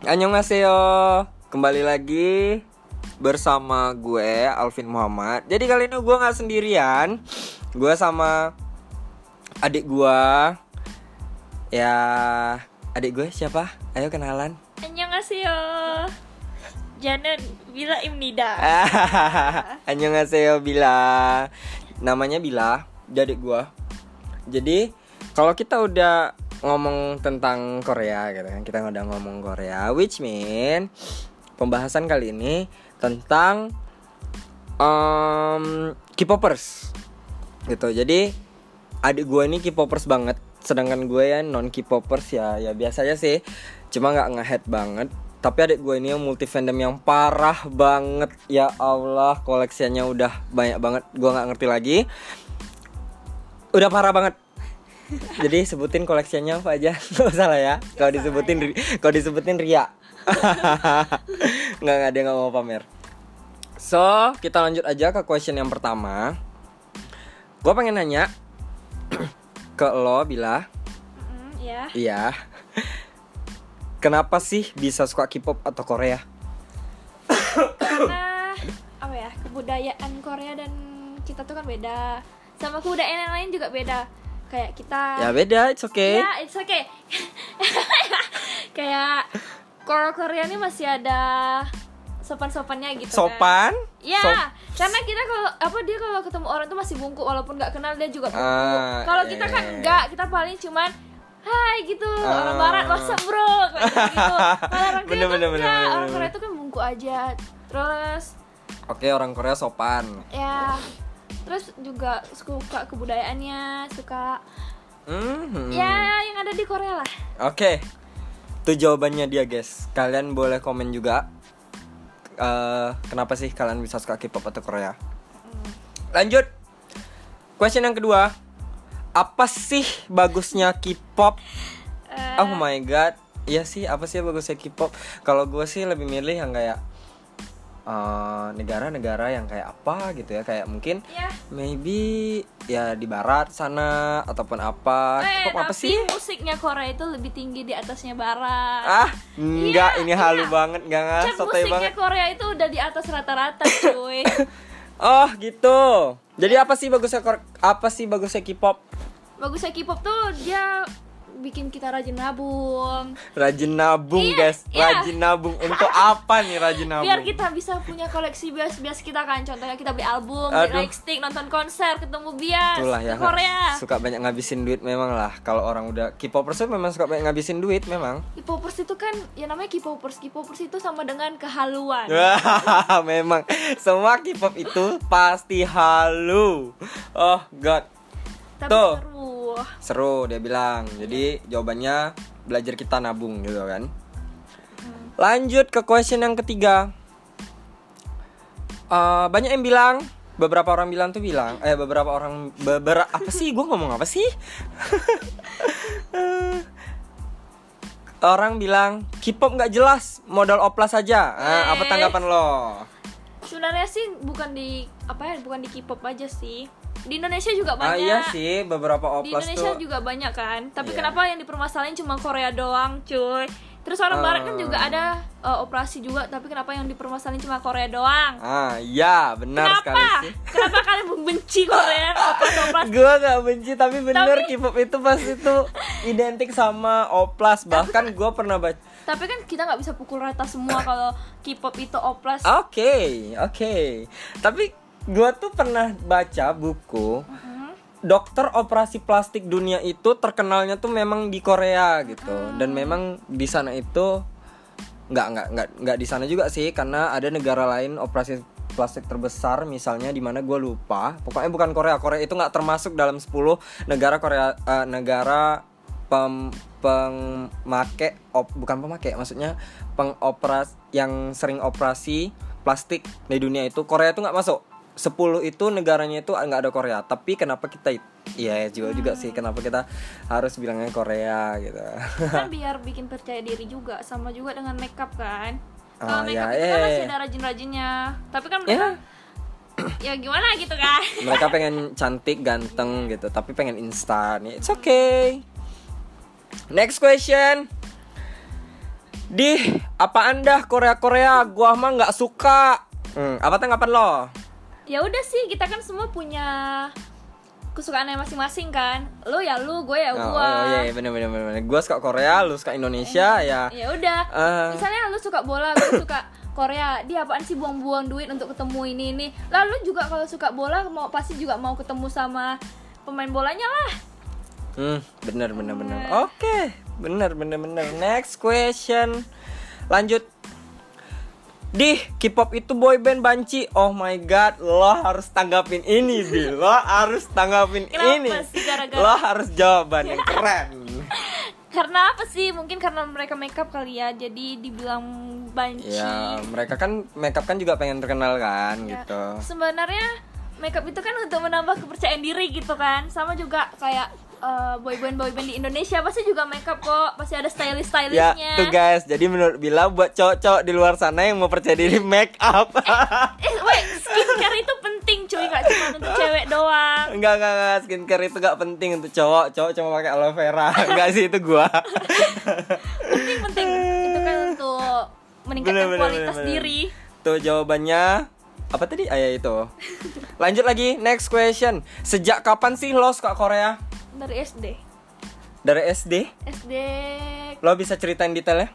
Annyeonghaseyo. Kembali lagi bersama gue Alvin Muhammad. Jadi kali ini gue gak sendirian. Gue sama adik gue Ya adik gue siapa? Ayo kenalan. Annyeonghaseyo. Janan Bila Imnida. Annyeonghaseyo Bila. Namanya Bila adik gue Jadi kalau kita udah ngomong tentang Korea gitu kan. Kita udah ngomong Korea which mean pembahasan kali ini tentang um, K-popers. Gitu. Jadi adik gue ini K-popers banget sedangkan gue ya non K-popers ya ya biasa aja sih. Cuma nggak ngehead banget. Tapi adik gue ini yang multi fandom yang parah banget. Ya Allah koleksinya udah banyak banget. Gue nggak ngerti lagi. Udah parah banget jadi sebutin koleksinya apa aja nggak usah lah ya. Kalau disebutin ri- kalau disebutin ria. Nggak nggak dia nggak mau pamer so kita lanjut aja ke question yang pertama. Gue pengen nanya ke lo bila. Mm, Ya iya. Kenapa sih bisa suka K-pop atau Korea? Karena Apa ya Kebudayaan Korea dan kita tuh kan beda. Sama kebudayaan yang lain juga beda Kayak kita ya beda it's okay Ya it's okay Kayak Kalau Korea ini masih ada Sopan-sopannya gitu kan. sopan Ya, Sop- karena kita kalau apa dia kalau ketemu orang tuh masih bungkuk walaupun nggak kenal dia juga bungkuk. Ah, kalau iya, kita iya, kan iya. enggak, kita paling cuman Hai gitu, orang Ah. barat up bro kayak gitu. Kalau orang Korea Bener, kan bener, bener, enggak, bener, orang. Korea itu kan bungkuk aja. Terus oke orang Korea sopan ya terus juga suka kebudayaannya, suka Mhm. ya yang ada di Korea lah. Oke, itu jawabannya dia guys. Kalian boleh komen juga. eh, kenapa sih kalian bisa suka K-pop atau Korea? Lanjut. Question yang kedua. Apa sih bagusnya K-pop? Eh, Oh my god. Iya sih, apa sih bagusnya K-pop? Kalau gue sih lebih milih yang kayak eh, negara-negara yang kayak apa gitu ya, kayak mungkin ya. maybe ya di barat sana ataupun apa. Eh, K-pop apa sih? musiknya Korea itu lebih tinggi di atasnya barat. Ah, enggak, Iya, ini halu iya. banget, enggak sotoy musiknya banget. Korea itu udah di atas rata-rata cuy Oh, gitu. Jadi apa sih bagusnya apa sih bagusnya K-pop? Bagusnya K-pop tuh dia bikin kita rajin nabung Rajin nabung, Iya, guys. iya. Rajin nabung untuk apa nih rajin nabung? Biar kita bisa punya koleksi bias-bias kita kan Contohnya kita beli album, Aduh. beli lightstick, nonton konser, ketemu bias Itulah ya Korea suka banyak ngabisin duit memang lah. Kalau orang udah K-popers memang suka banyak ngabisin duit memang. K-popers itu kan, ya namanya K-popers K-popers itu sama dengan kehaluan memang semua K-pop itu pasti halu. Oh god, Tapi Tuh. Seru seru dia bilang. Jadi jawabannya belajar kita nabung gitu kan. Lanjut ke question yang ketiga. Eh, banyak yang bilang, beberapa orang bilang tuh bilang, eh beberapa orang beberapa apa sih? Gue ngomong apa sih? orang bilang K-pop nggak jelas, modal oplas saja. Eh, apa Eh. tanggapan lo? Sebenarnya sih bukan di, apa ya, bukan di K-pop aja sih Di Indonesia juga Ah banyak. iya sih, beberapa di oplas Indonesia tuh. juga banyak kan. Tapi Iya. kenapa yang dipermasalahin cuma Korea doang cuy? Terus orang barat kan juga ada eh, operasi juga tapi kenapa yang dipermasalahin cuma Korea doang? Ah iya, benar sekali kenapa sih. kenapa kalian membenci Korea? Gue gak benci tapi bener Tapi- K-pop itu pasti itu identik sama oplas bahkan gue pernah baca tapi kan kita nggak bisa pukul rata semua kalau K-pop itu oplas Oke oke. Tapi gue tuh pernah baca buku dokter operasi plastik dunia itu terkenalnya tuh memang di Korea gitu. Dan memang di sana itu nggak nggak nggak nggak di sana juga sih karena ada negara lain operasi plastik terbesar misalnya di mana gue lupa. Pokoknya bukan Korea Korea itu nggak termasuk dalam 10 negara Korea eh, negara pem pemake op, bukan pemake maksudnya pengoperas yang sering operasi plastik di dunia itu Korea itu nggak masuk 10 itu negaranya itu nggak ada Korea. Tapi kenapa kita it- iya juga juga sih. Kenapa kita harus bilangnya Korea gitu. Kan biar bikin percaya diri juga sama juga dengan makeup kan. Ah, kalau ya, makeup itu kan eh. masih ada rajin-rajinnya. Tapi kan ya. mereka ya gimana gitu kan? Mereka pengen cantik ganteng gitu. Tapi pengen instan it's okay. Next question. Di apa anda Korea Korea? Gua mah nggak suka. Hmm, apa tanggapan lo? Ya udah sih kita kan semua punya kesukaan yang masing-masing kan lu ya lu gue ya Oh, gue oh, iya, iya bener bener bener. bener. Gua suka Korea, lu suka Indonesia ya. ya udah Eh. misalnya lu suka bola gue suka Korea dia apaan sih buang-buang duit untuk ketemu ini ini lalu juga kalau suka bola mau pasti juga mau ketemu sama pemain bolanya lah Hmm, bener bener bener. Oke, bener bener bener. Next question. Lanjut. Di K-pop itu boyband banci. Oh my god, lo harus tanggapin ini, Di. Lo harus tanggapin Kenapa ini. sih gara-gara- Lo harus jawaban yang keren. karena apa sih mungkin karena mereka makeup kali ya jadi dibilang banci ya, mereka kan makeup kan juga pengen terkenal kan Ya, gitu. sebenarnya makeup itu kan untuk menambah kepercayaan diri gitu kan sama juga kayak eh, boyband boyband di Indonesia pasti juga makeup kok. Pasti ada stylist Ya, stylistnya tuh guys. Jadi menurut Bila buat cowok-cowok di luar sana yang mau percaya diri make up. eh wait skincare itu penting cuy. Nggak cuma untuk cewek doang. Enggak, enggak, enggak, skincare itu gak penting untuk cowok. Cowok cuma pakai aloe vera. Enggak sih, itu gua. Penting penting itu kan untuk meningkatkan Bener, bener, kualitas bener, bener. diri. Tuh jawabannya Apa tadi? Ah, ya itu. Lanjut lagi, next question. Sejak kapan sih lo suka Korea? Dari SD Dari SD? SD Lo bisa ceritain detailnya?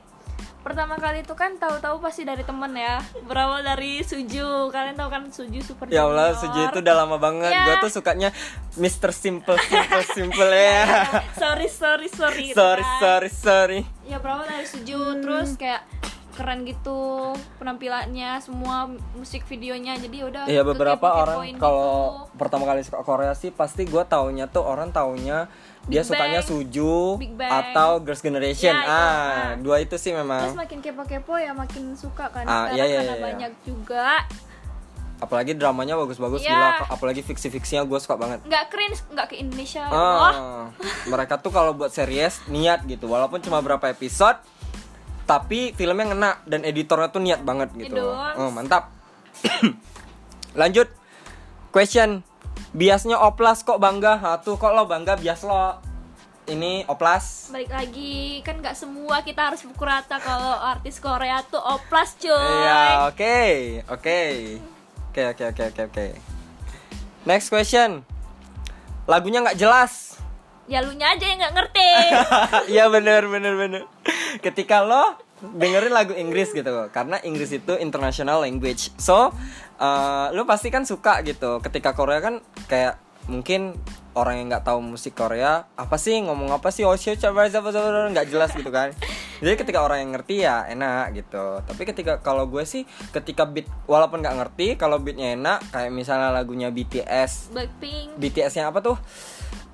pertama kali itu kan tahu-tahu pasti dari temen ya berawal dari Suju kalian tahu kan Suju super Ya Allah, Junior. Suju itu udah lama banget Ya. Gua tuh sukanya Mr. Simple, Simple, Simple ya sorry sorry sorry gitu Sorry, kan. sorry, sorry ya berawal dari Suju terus kayak keren gitu penampilannya semua musik videonya jadi udah Iya beberapa orang gitu. kalau pertama kali suka Korea sih pasti gue taunya tuh orang taunya dia Big sukanya Bang. Suju Bang. atau Girls Generation Ya, itu. ah Nah. dua itu sih terus memang makin kepo-kepo ya makin suka kan Ah, sekarang iya, iya, karena iya. banyak juga apalagi dramanya bagus-bagus Iya. gila apalagi fiksi-fiksinya gue suka banget nggak cringe nggak ke Indonesia ah, mereka tuh kalau buat series niat gitu walaupun cuma berapa episode tapi filmnya ngena dan editornya tuh niat banget gitu. Oh, mantap. Lanjut. Question. Biasnya oplas kok bangga? Tuh kok lo bangga? Bias lo. Ini oplas. Balik lagi kan nggak semua kita harus pukul rata kalau artis Korea tuh oplas cuy. Iya, oke, oke, oke, oke, oke, oke, oke. Next question. Lagunya nggak jelas. Ya lu nya aja yang nggak ngerti. Iya bener, bener, bener. Ketika lo dengerin lagu Inggris gitu, karena Inggris itu international language, so uh, lo pasti kan suka gitu. Ketika Korea kan kayak mungkin orang yang nggak tahu musik Korea apa sih ngomong apa sih? Oh coba nggak jelas gitu kan. Jadi ketika orang yang ngerti ya enak gitu. Tapi ketika kalau gue sih ketika beat walaupun nggak ngerti kalau beatnya enak kayak misalnya lagunya BTS Blackpink. BTS-nya apa tuh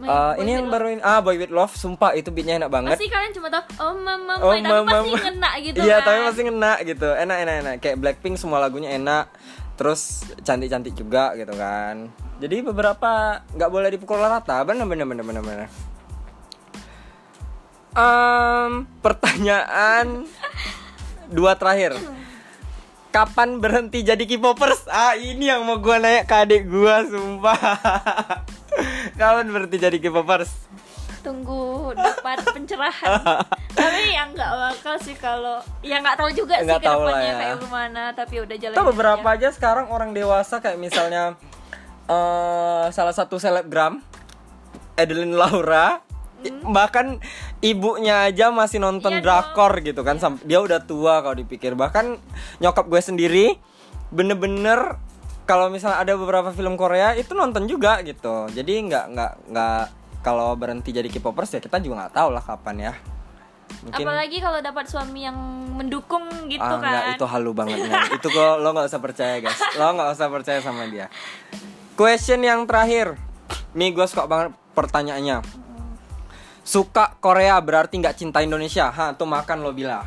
Boy ini yang baru ini ah Boy With Love sumpah itu beatnya enak banget pasti kalian cuma tau oh mama Oh, tapi pasti mama. ngena gitu Iya, kan tapi masih ngena gitu. Enak, enak, enak. Kayak Blackpink semua lagunya enak. Terus cantik-cantik juga gitu kan. Jadi beberapa nggak boleh dipukul rata. Bener, bener, bener, bener, bener. Em, pertanyaan dua terakhir. Kapan berhenti jadi K-popers? Ah, ini yang mau gua nanya ke adik gua, sumpah. Kapan berhenti jadi K-popers? tunggu dapat pencerahan. Tapi yang nggak bakal sih kalau ya nggak tahu juga Nggak sih tahu ke depannya ya. kayak gimana tapi udah jalan Atau beberapa aja sekarang orang dewasa kayak misalnya eh salah satu selebgram Adeline Laura. I- bahkan ibunya aja masih nonton Iya drakor gitu kan sampai dia udah tua kalau dipikir. Bahkan nyokap gue sendiri bener-bener kalau misalnya ada beberapa film Korea itu nonton juga gitu. Jadi nggak nggak nggak kalau berhenti jadi K-popers ya kita juga nggak tahu lah kapan ya. Mungkin apalagi kalau dapat suami yang mendukung gitu ah, kan. enggak, itu halu banget Ngan. itu kok lo nggak usah percaya guys. Lo nggak usah percaya sama dia. Question yang terakhir. Nih gue suka banget pertanyaannya. Suka Korea berarti nggak cinta Indonesia? Ha tuh makan lo bila.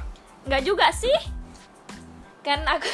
Nggak juga sih kan aku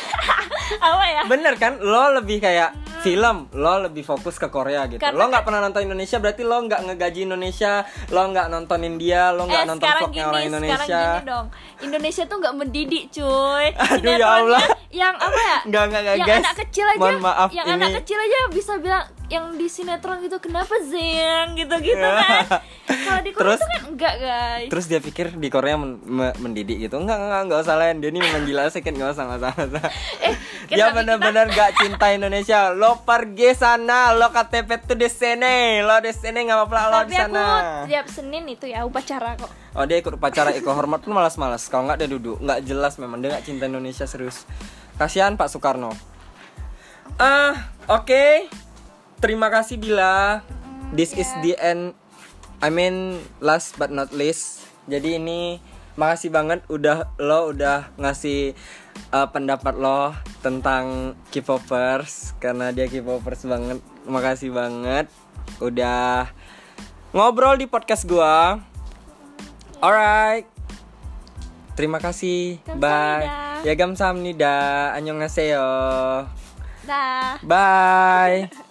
apa ya? Bener kan? Lo lebih kayak film lo lebih fokus ke Korea gitu. Karena lo nggak pernah nonton Indonesia berarti lo nggak ngegaji Indonesia lo nggak nontonin dia lo nggak eh nonton sekarang vlognya gini orang sekarang Indonesia. gini dong. Indonesia tuh nggak mendidik cuy. Aduh, ya Allah. yang apa ya? Nggak, nggak, nggak, yang guys. anak kecil aja Mohon maaf, yang ini- anak kecil aja bisa bilang yang di sinetron gitu kenapa Zeng gitu gitu kan kalau di Korea Terus- itu kan enggak guys Terus dia pikir di Korea men- me- mendidik gitu. Enggak, enggak, enggak usah lain. Dia ini menjelaskan enggak usah, enggak usah. enggak usah. eh Dia benar-benar gak cinta Indonesia. Lo pergi sana, lo KTP tuh di sini, lo di sini nggak apa-apa lo tapi di aku sana. tiap Senin itu ya upacara kok Oh dia ikut upacara Iko Hormat pun malas-malas. Kalau nggak dia duduk, nggak jelas memang dia nggak cinta Indonesia serius. Kasihan Pak Soekarno. Ah, oke terima kasih Bila. This yeah. is the end. I mean last but not least. Jadi ini makasih banget udah lo udah ngasih uh, pendapat lo tentang K-popers karena dia K-popers banget. Makasih banget udah ngobrol di podcast gua. Alright. Terima kasih. Bye. Ya gam gamsamnida. Annyeonghaseyo. bye, Bye.